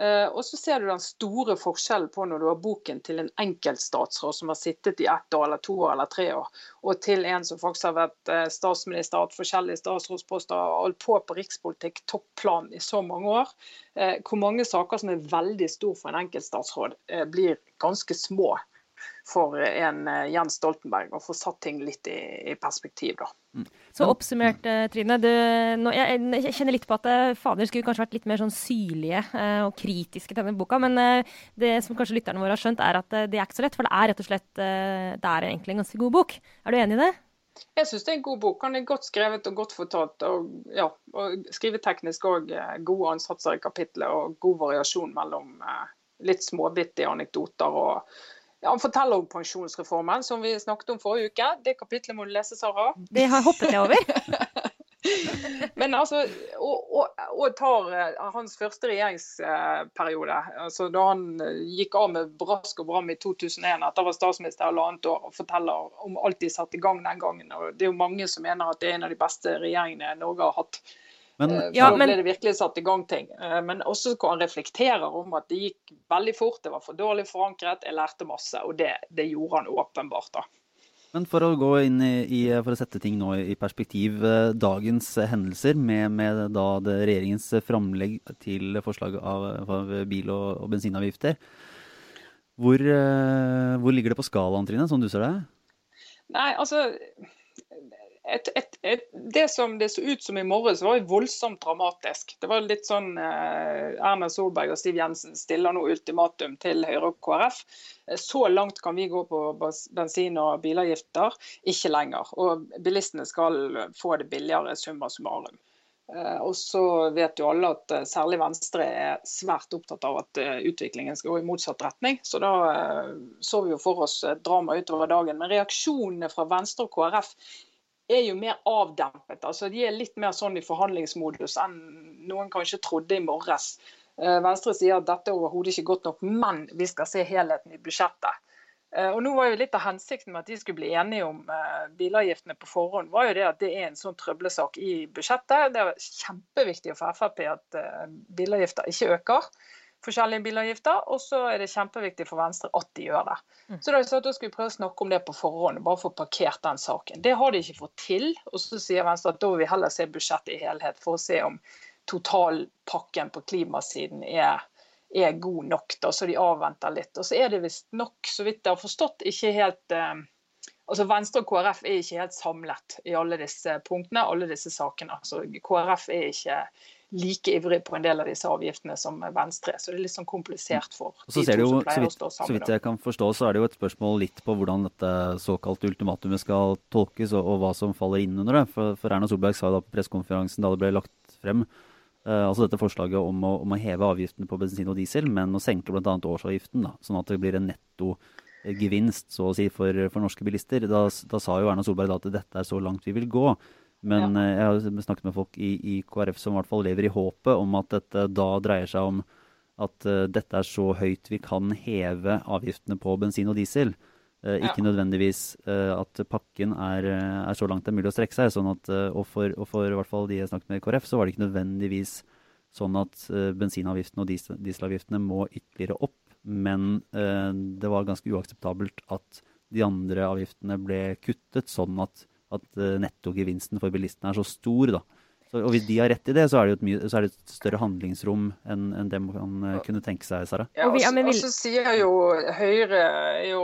Uh, og så ser du den store forskjellen på når du har boken til en enkeltstatsråd som har sittet i ett år eller to år eller tre år, og til en som faktisk har vært uh, statsminister, hatt forskjellige statsrådsposter, holdt på på rikspolitikk, topplan i så mange år. Uh, hvor mange saker som er veldig store for en enkeltstatsråd, blir ganske små for en eh, Jens Stoltenberg å få satt ting litt i, i perspektiv. da.
Mm. Så oppsummert, eh, Trine. Du, nå, jeg, jeg, kjenner litt på at eh, fader skulle kanskje vært litt mer sånn syrlige eh, og kritiske til denne boka. Men eh, det som kanskje lytterne våre har skjønt, er at det er ikke så lett. For det er rett og slett det er egentlig en ganske god bok. Er du enig i det?
Jeg syns det er en god bok. Den er godt skrevet og godt fortalt. Og, ja, og skriveteknisk òg gode ansatser i kapitlet og god variasjon mellom eh, litt småbittige anekdoter og ja, Han forteller om pensjonsreformen, som vi snakket om forrige uke. Det kapitlet må du lese, Sara.
Det har hoppet jeg over.
Men altså, og, og, og, tar uh, hans første regjeringsperiode, uh, altså da han uh, gikk av med brask og bram i 2001 etter å være statsminister halvannet år, og forteller om alt de satte i gang den gangen. og Det er jo mange som mener at det er en av de beste regjeringene Norge har hatt. Men, eh, ja, men, ble det virkelig satt i gang ting. Eh, men også hvor han reflekterer om at det gikk veldig fort, det var for dårlig forankret, jeg lærte masse. Og det, det gjorde han åpenbart, da.
Men for å gå inn i, for å sette ting nå i perspektiv, eh, dagens hendelser med, med da regjeringens framlegg til forslag av, av bil- og, og bensinavgifter. Hvor, hvor, ligger det på skalaen, Trine, som du ser det?
Nei, altså et, et, et, det som det så ut som i morges, var jo voldsomt dramatisk. Det var litt sånn eh, Erna Solberg og Siv Jensen stiller nå ultimatum til Høyre og KrF. Eh, så langt kan vi gå på bensin- og bilavgifter, ikke lenger. Og bilistene skal få det billigere, summa summarum. Eh, og så vet jo alle at eh, særlig Venstre er svært opptatt av at eh, utviklingen skal gå i motsatt retning. Så da så vi jo for oss drama utover dagen. Men reaksjonene fra Venstre og KrF er jo mer avdempet. altså De er litt mer sånn i forhandlingsmodus enn noen kanskje trodde i morges. Venstre sier at dette er overhodet ikke godt nok, men vi skal se helheten i budsjettet. Eh, og nå var jo Litt av hensikten med at de skulle bli enige om eh, bilavgiftene på forhånd, var jo det at det er en sånn trøblesak i budsjettet. Det er kjempeviktig for Frp at bilavgifter ikke øker forskjellige bilavgifter. Og så er det kjempeviktig for Venstre at de gjør det. Mm. Så da, så da skulle vi prøve å snakke om det på forhånd, bare få parkert den saken. Det har de ikke fått til. Og så sier Venstre at da vil vi heller se budsjettet i helhet for å se om totalpakken på klimasiden er, er god nok. Da, så de avventer litt. Og så er det visst nok, så vidt jeg har forstått, ikke helt eh, altså Venstre og KrF er ikke helt samlet i alle disse punktene, alle disse sakene. Så KrF er ikke like ivrig på en del av disse avgiftene som Venstre er. Så det er litt sånn komplisert for
de to jo, som pleier vidt, å stå sammen. Så vidt jeg kan forstå, så er det jo et spørsmål litt på hvordan dette såkalte ultimatumet skal tolkes, og, og hva som faller inn under det. For, for Erna Solberg sa da på pressekonferansen da det ble lagt frem altså dette forslaget om å, om å, heve avgiftene på bensin og diesel, men å senke bl.a. årsavgiften, da, sånn at det blir en netto gevinst så å si, for, for norske bilister. Da, da, sa jo Erna Solberg da at dette er så langt vi vil gå. Men ja. Eh, jeg har snakket med folk i, i, KrF som i hvert fall lever i håpet om at dette da dreier seg om at uh, dette er så høyt vi kan heve avgiftene på bensin og diesel. Uh, ikke ja. nødvendigvis uh, at pakken er, er, så langt det er mulig å strekke seg. Sånn at, og, for, og for i hvert fall de jeg snakket med i KrF, så var det ikke nødvendigvis sånn at bensinavgiftene og diesel, dieselavgiftene må ytterligere opp. Men det var ganske uakseptabelt at de andre avgiftene ble kuttet, sånn at at uh, nettogevinsten for bilistene er så stor. da. Så, og Hvis de har rett i det, så er det, et, mye, så er det et, større handlingsrom enn, enn det man kunne tenke seg, Sara.
Ja, og, og så sier jo Høyre jo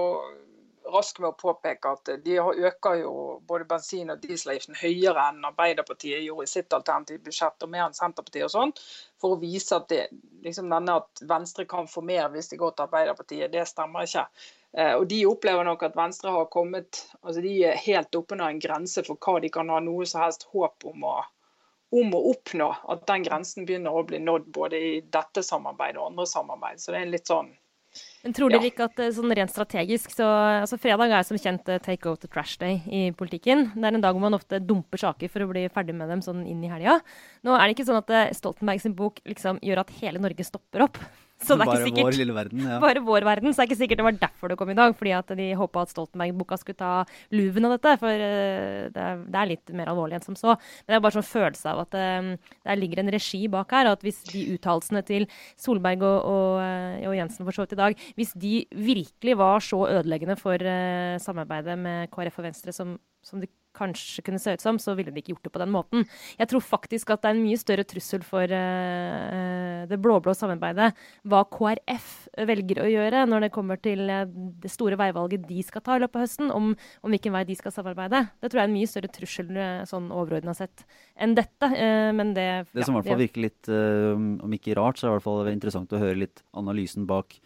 rask med å påpeke at de øker jo både bensin- og dieselavgiften høyere enn Arbeiderpartiet gjorde i sitt alternative budsjett, og mer enn Senterpartiet og sånn, for å vise at, det, liksom denne at Venstre kan få mer hvis det går til Arbeiderpartiet. Det stemmer ikke. Eh, og De opplever nok at Venstre har kommet altså de er helt oppunder en grense for hva de kan ha noe som helst håp om å, om å oppnå. At den grensen begynner å bli nådd både i dette samarbeidet og andre samarbeid. Så det er en litt sånn
men tror dere ja. ikke at eh, sånn rent strategisk så altså Fredag er som kjent eh, take out the trash day i politikken. Det er en dag hvor man ofte dumper saker for å bli ferdig med dem sånn inn i helga. Nå er det ikke sånn at Stoltenberg sin bok liksom gjør at hele Norge stopper opp.
Så det er bare ikke sikkert, vår lille verden, ja.
Bare vår verden. Så det er ikke sikkert det var derfor det kom i dag. Fordi at de håpa at Stoltenberg-boka skulle ta luven av dette. For uh, det, er, det, er, litt mer alvorlig enn som så. Men det er bare sånn følelse av at det, det ligger en regi bak her. Og at hvis de uttalelsene til Solberg og, og, uh, og, Jensen for så vidt i dag, hvis de virkelig var så ødeleggende for samarbeidet med KrF og Venstre som, som det kanskje kunne se ut som, så ville de ikke gjort det på den måten. Jeg tror faktisk at det er en mye større trussel for uh, det blå-blå samarbeidet hva KrF velger å gjøre når det kommer til uh, det store veivalget de skal ta i løpet av høsten, om, om, hvilken vei de skal samarbeide. Det tror jeg er en mye større trussel uh, sånn overordna sett enn dette. men det
Det som i hvert fall virker litt, om ikke rart, så er det i hvert fall interessant å høre litt analysen bak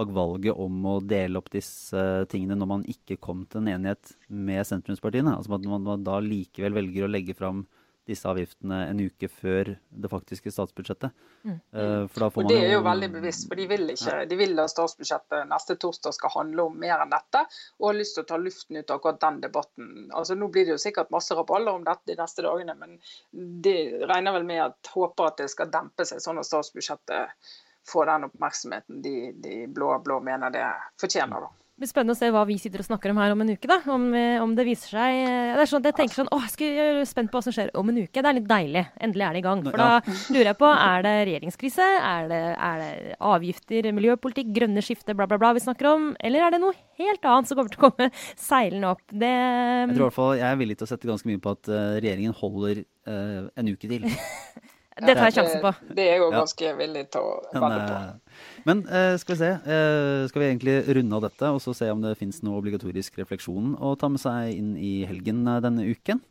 bak valget om å dele opp disse tingene når man ikke kom til en enighet med sentrumspartiene. Altså at man da likevel velger å legge fram disse avgiftene en uke før det faktiske statsbudsjettet. Mm.
Uh, og Det er jo veldig bevisst, for de vil, ikke, de vil at statsbudsjettet neste torsdag skal handle om mer enn dette, og har lyst til å ta luften ut av akkurat den debatten. Altså Nå blir det jo sikkert masse raballer om dette de neste dagene, men de regner vel med at håper at det skal dempe seg, sånn at statsbudsjettet få den oppmerksomheten de, de blå-blå mener det fortjener. da.
Det blir spennende å se hva vi sitter og snakker om her om en uke. da, Om, eh, om det viser seg Det er sånn at Jeg tenker sånn, åh, jeg er spent på hva som skjer om en uke. Det er litt deilig. Endelig er det i gang. For da lurer jeg på, er det regjeringskrise? Er det, er det avgifter, miljøpolitikk, grønne skifte, bla, bla, bla vi snakker om? Eller er det noe helt annet som kommer til å komme seilende opp? Det
Jeg tror i hvert fall jeg er villig til å sette ganske mye på at uh, regjeringen holder uh, en uke til.
Det tar jeg sjansen på.
Det er jeg jo ganske villig til å vedde på.
Eh, men uh, skal vi se. Uh, skal vi egentlig runde av dette og så se om det fins noe obligatorisk refleksjon å ta med seg inn i helgen denne uken?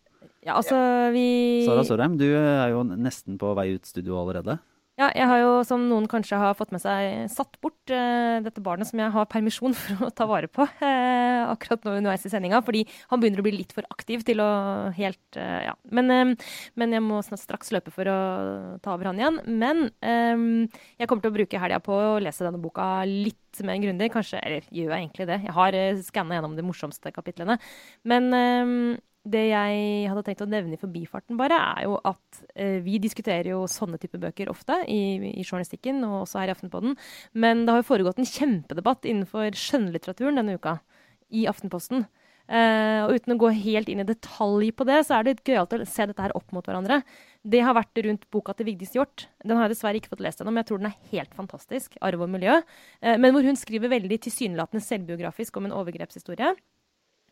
Ja, altså vi
Sara Sørheim, du er jo nesten på vei ut studio allerede.
Ja, jeg har jo, som noen kanskje har fått med seg, satt bort eh, dette barnet som jeg har permisjon for å ta vare på eh, akkurat nå underveis i sendinga, fordi han begynner å bli litt for aktiv til å helt eh, Ja. Men, men, jeg må straks løpe for å ta over han igjen. Men jeg kommer til å bruke helga på å lese denne boka litt mer grundig. Kanskje, eller gjør jeg egentlig det? Jeg har eh, skanna gjennom de morsomste kapitlene. Men det jeg hadde tenkt å nevne i forbifarten, bare, er jo at eh, vi diskuterer jo sånne typer bøker ofte i, i, journalistikken og også her i Aftenpodden. Men det har jo foregått en kjempedebatt innenfor skjønnlitteraturen denne uka i Aftenposten. Eh, og uten å gå helt inn i detalj på det, så er det litt gøyalt å se dette her opp mot hverandre. Det har vært rundt boka til Vigdis Hjorth. Den har jeg dessverre ikke fått lest ennå, men jeg tror den er helt fantastisk. 'Arv og miljø'. Eh, men hvor hun skriver veldig tilsynelatende selvbiografisk om en overgrepshistorie.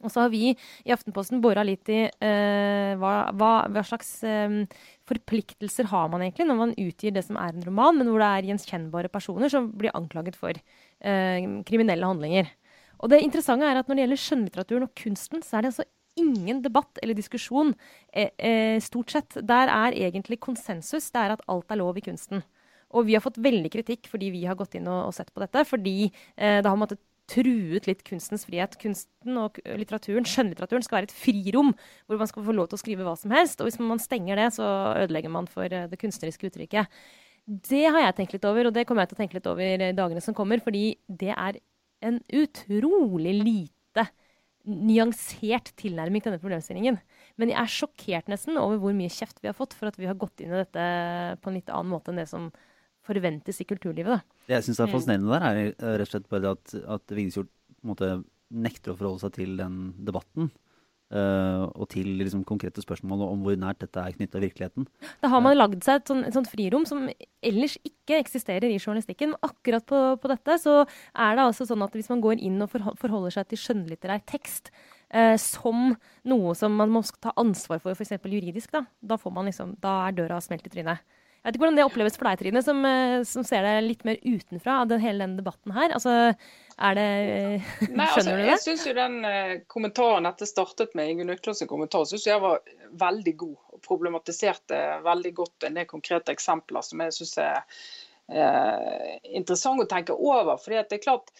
Og så har vi i Aftenposten bora litt i uh, hva, hva, hva, slags um, forpliktelser har man egentlig når man utgir det som er en roman, men hvor det er gjenkjennbare personer som blir anklaget for uh, kriminelle handlinger. Og det interessante er at når det gjelder skjønnlitteraturen og kunsten, så er det altså ingen debatt eller diskusjon, eh, eh, stort sett. Der er egentlig konsensus. Det er at alt er lov i kunsten. Og vi har fått veldig kritikk fordi vi har gått inn og, og sett på dette. Fordi eh, det har måttet truet litt kunstens frihet. Kunsten og litteraturen, skjønnlitteraturen skal være et frirom hvor man skal få lov til å skrive hva som helst. Og hvis man stenger det, så ødelegger man for eh, det kunstneriske uttrykket. Det har jeg tenkt litt over, og det kommer jeg til å tenke litt over i dagene som kommer. Fordi det er en utrolig lite nyansert tilnærming til denne problemstillingen. Men jeg er sjokkert nesten over hvor mye kjeft vi har fått for at vi har gått inn i dette på en litt annen måte enn det som forventes i kulturlivet. Da.
Det jeg syns er mm. fascinerende der, er eh, rett og slett bare at, at Vigdis nekter å forholde seg til den debatten. Uh, og til liksom, konkrete spørsmål om hvor nært dette er knytta virkeligheten.
Da har man lagd seg et, sånt, et sånt frirom som ellers ikke eksisterer i journalistikken. Men akkurat på, på, dette så er det altså sånn at hvis man går inn og forholder seg til skjønnlitterær tekst uh, som noe som man må ta ansvar for, f.eks. juridisk, da, da, man liksom, da er døra smelt i trynet. Jeg vet ikke hvordan det oppleves for deg, Trine, som, uh, som ser det litt mer utenfra av den, hele denne debatten her. Altså, er det eh, Nei, altså, Skjønner du det?
Jeg syns jo den uh, kommentaren dette startet med, Ingunn Økland kommentar, synes jeg var veldig god. Og problematiserte veldig godt en del konkrete eksempler som jeg syns er eh, interessant å tenke over. fordi det er klart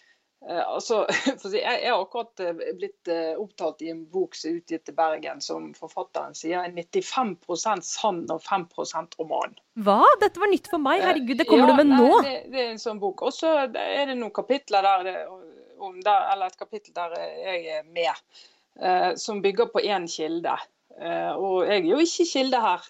altså, jeg, jeg, har akkurat uh, blitt uh, opptalt i en bok som er utgitt til Bergen, som forfatteren sier er 95% sann og 5% roman.
Hva? Dette var nytt for meg. Herregud, det kommer ja, du med
nei,
nå?
Det, det, er en sånn bok. Og så er det noen kapitler der, der, eller et kapittel der jeg er med, som bygger på én kilde. og jeg er jo ikke kilde her.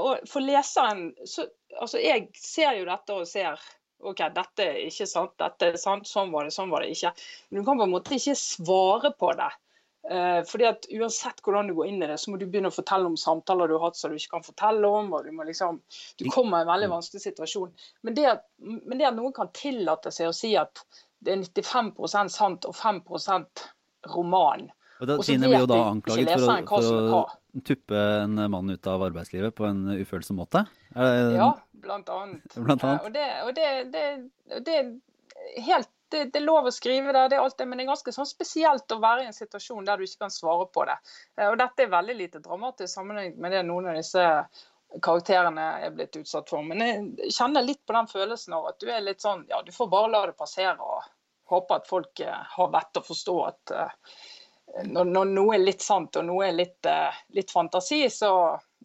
og for leseren så, Altså, jeg ser jo dette og ser OK, dette er ikke sant, dette er sant, sånn var det, sånn var det ikke. Men du kan på en måte ikke svare på det. Uh, fordi at Uansett hvordan du går inn i det, så må du begynne å fortelle om samtaler du har hatt som du ikke kan fortelle om. og Du, liksom, du kommer i en veldig vanskelig situasjon. Men det, at, men det at noen kan tillate seg å si at det er 95% sant og 5% roman
og da, Tine blir jo da anklaget for å, for å tuppe en mann ut av arbeidslivet på en ufølsom måte?
Ja, blant annet. Blant annet. Og, det, og det, det, det, er helt det, er lov å skrive det, det er alt det, men det er ganske sånn spesielt å være i en situasjon der du ikke kan svare på det. Eh, og Dette er veldig lite dramatisk sammenlignet med det noen av disse karakterene er blitt utsatt for. Men jeg kjenner litt på den følelsen av at du er litt sånn Ja, du får bare la det passere og håpe at folk eh, har vett å forstå at når, når, noe er litt sant og noe er litt, litt fantasi, så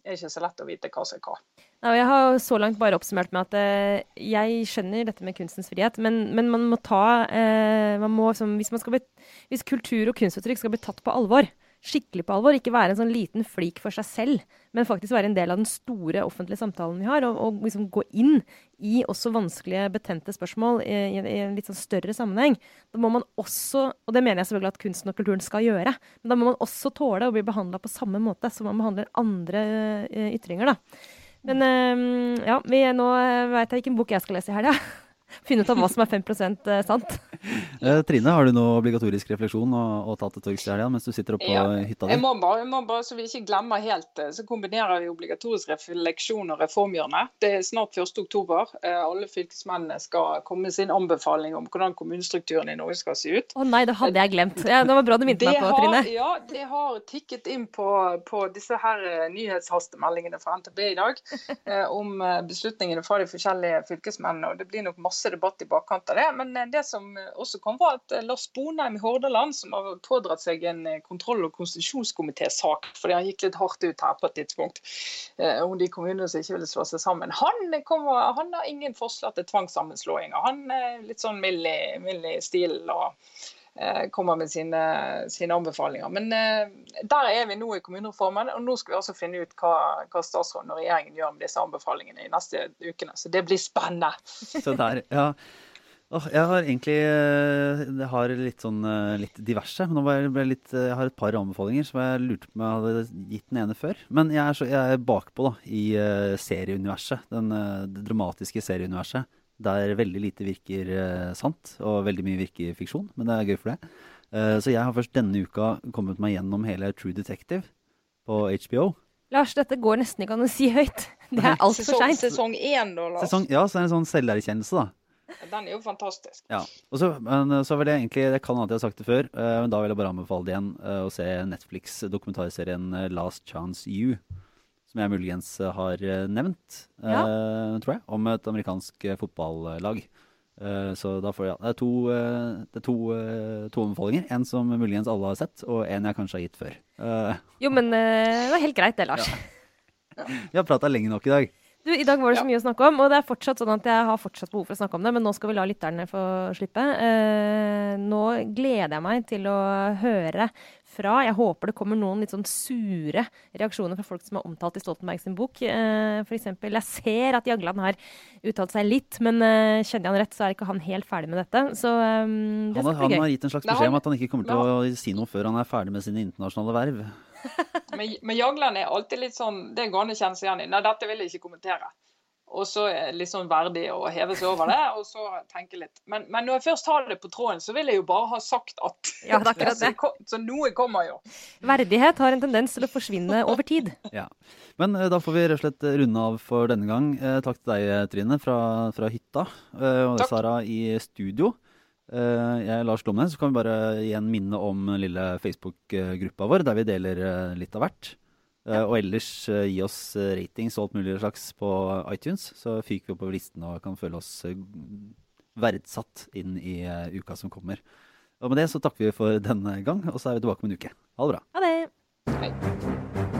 er ikke så lett å vite hva som er hva.
Ja, jeg har så langt bare oppsummert med at uh, jeg skjønner dette med kunstens frihet, men, men man må ta uh, man må, hvis, man bli, hvis, kultur og kunstuttrykk skal bli tatt på alvor, skikkelig på alvor, ikke være en sånn liten flik for seg selv, men faktisk være en del av den store offentlige samtalen vi har, og, og liksom gå inn i også vanskelige, betente spørsmål i, i, i, en litt sånn større sammenheng. Da må man også, og det mener jeg selvfølgelig at kunsten og kulturen skal gjøre, men da må man også tåle å bli behandla på samme måte som man behandler andre uh, ytringer. da. Men uh, ja, vi, nå veit jeg hvilken bok jeg skal lese i helga. Finne ut av hva som er 5 eh, sant.
Eh, Trine, har du noe obligatorisk refleksjon å, å ta til torgs i helga mens du sitter oppe ja. på hytta
di? Jeg må bare, jeg må bare, så vi ikke glemmer helt, eh, så kombinerer vi obligatorisk refleksjon og reformhjørnet. Det er snart 1. oktober. Alle fylkesmennene skal komme med sin anbefaling om hvordan kommunestrukturen i Norge skal se ut.
Å nei, det hadde jeg glemt. Ja, det var bra du minnet meg på, Trine.
Ja, det har tikket inn på, på disse her nyhetshastemeldingene fra NTB i dag om beslutningene fra de forskjellige fylkesmennene. og Det blir nok masse masse debatt i bakkant av det. Men eh, det som også kom, var at eh, Lars Bonheim i Hordaland, som har pådratt seg en eh, kontroll- og konstitusjonskomitésak fordi han gikk litt hardt ut her på et tidspunkt om de kommunene som ikke ville slå seg sammen, han, kom, han har ingen forslag til tvangssammenslåinger. Han er litt sånn mild i stilen. og kommer med sine, sine, anbefalinger. Men eh, der er vi nå i kommunereformen, og nå skal vi også finne ut hva, hva statsråden og regjeringen gjør med disse anbefalingene i neste ukene. Så det blir spennende.
Så der, ja. Oh, jeg har egentlig jeg har litt sånn litt diverse. Nå jeg, litt, jeg har et par anbefalinger som jeg lurte på om jeg hadde gitt den ene før. Men jeg er, så, jeg er bakpå da, i serieuniverset. Den, det dramatiske serieuniverset der veldig lite virker uh, sant, og veldig mye virker fiksjon. Men det er gøy for det. Eh, så jeg har først denne uka kommet meg gjennom hele True Detective på HBO.
Lars, dette går nesten ikke an å si høyt. Det er altfor seint.
sesong én, da, Lars.
Sesong, ja, så er det en sånn selverkjennelse, da.
Den er jo fantastisk.
Ja. Og så, men så vil jeg egentlig, det kan hende jeg har sagt det før, eh, men da vil jeg bare anbefale det igjen eh, å se Netflix-dokumentarserien eh, Last Chance You. Som jeg muligens eh, har nevnt, nevnt, uh, tror jeg, om et amerikansk eh, fotballag. Uh, så da får jeg, ja, det er to, uh, det er to, eh, to anbefalinger. En som muligens alle har sett, og en jeg kanskje har gitt før. Eh,
Jo, men eh, det var helt greit det, Lars.
vi har prata lenge nok i dag.
Du, I dag var det så
Ja.
mye å snakke om, og det er fortsatt sånn at jeg har fortsatt behov for å snakke om det, men nå skal vi la lytterne få slippe. Eh, nå gleder jeg meg til å høre fra Jeg håper det kommer noen litt sånn sure reaksjoner fra folk som har omtalt i Stoltenberg sin bok. Eh, for eksempel, jeg ser at Jagland har uttalt seg litt, men eh, kjenner jeg han rett, så er ikke han helt ferdig med dette. Så eh, det
Han,
skal
har- han
bli gøy.
har gitt en slags beskjed om at han ikke kommer til å si noe før han er ferdig med sine internasjonale verv.
Men, men Jagland er alltid litt sånn Det går an å kjenne seg igjen i. Nei, dette vil jeg ikke kommentere. Og så er litt sånn verdig å heve seg over det, og så tenke litt. Men, men når jeg først har det på tråden, så vil jeg jo bare ha sagt at
Ja, det er akkurat
så,
det.
kom- så noe kommer jo.
Verdighet har en tendens til å forsvinne over tid.
Ja. Men eh, da får vi rett og slett runde av for denne gang. Eh, takk til deg, Trine, fra, fra hytta. Eh, og
Takk.
Sara i studio. Eh, jeg er Lars Glomnes. Så kan vi bare igjen minne om den lille Facebook-gruppa vår, der vi deler eh, litt av hvert. Ja. og ellers eh, gi oss eh, ratings og alt mulig slags på iTunes, så fyker vi oppover listen og kan føle oss eh, verdsatt inn i eh, uka som kommer. Og med det så takker vi for denne gang, og så er vi tilbake om en uke. Ha det bra.
Ha det!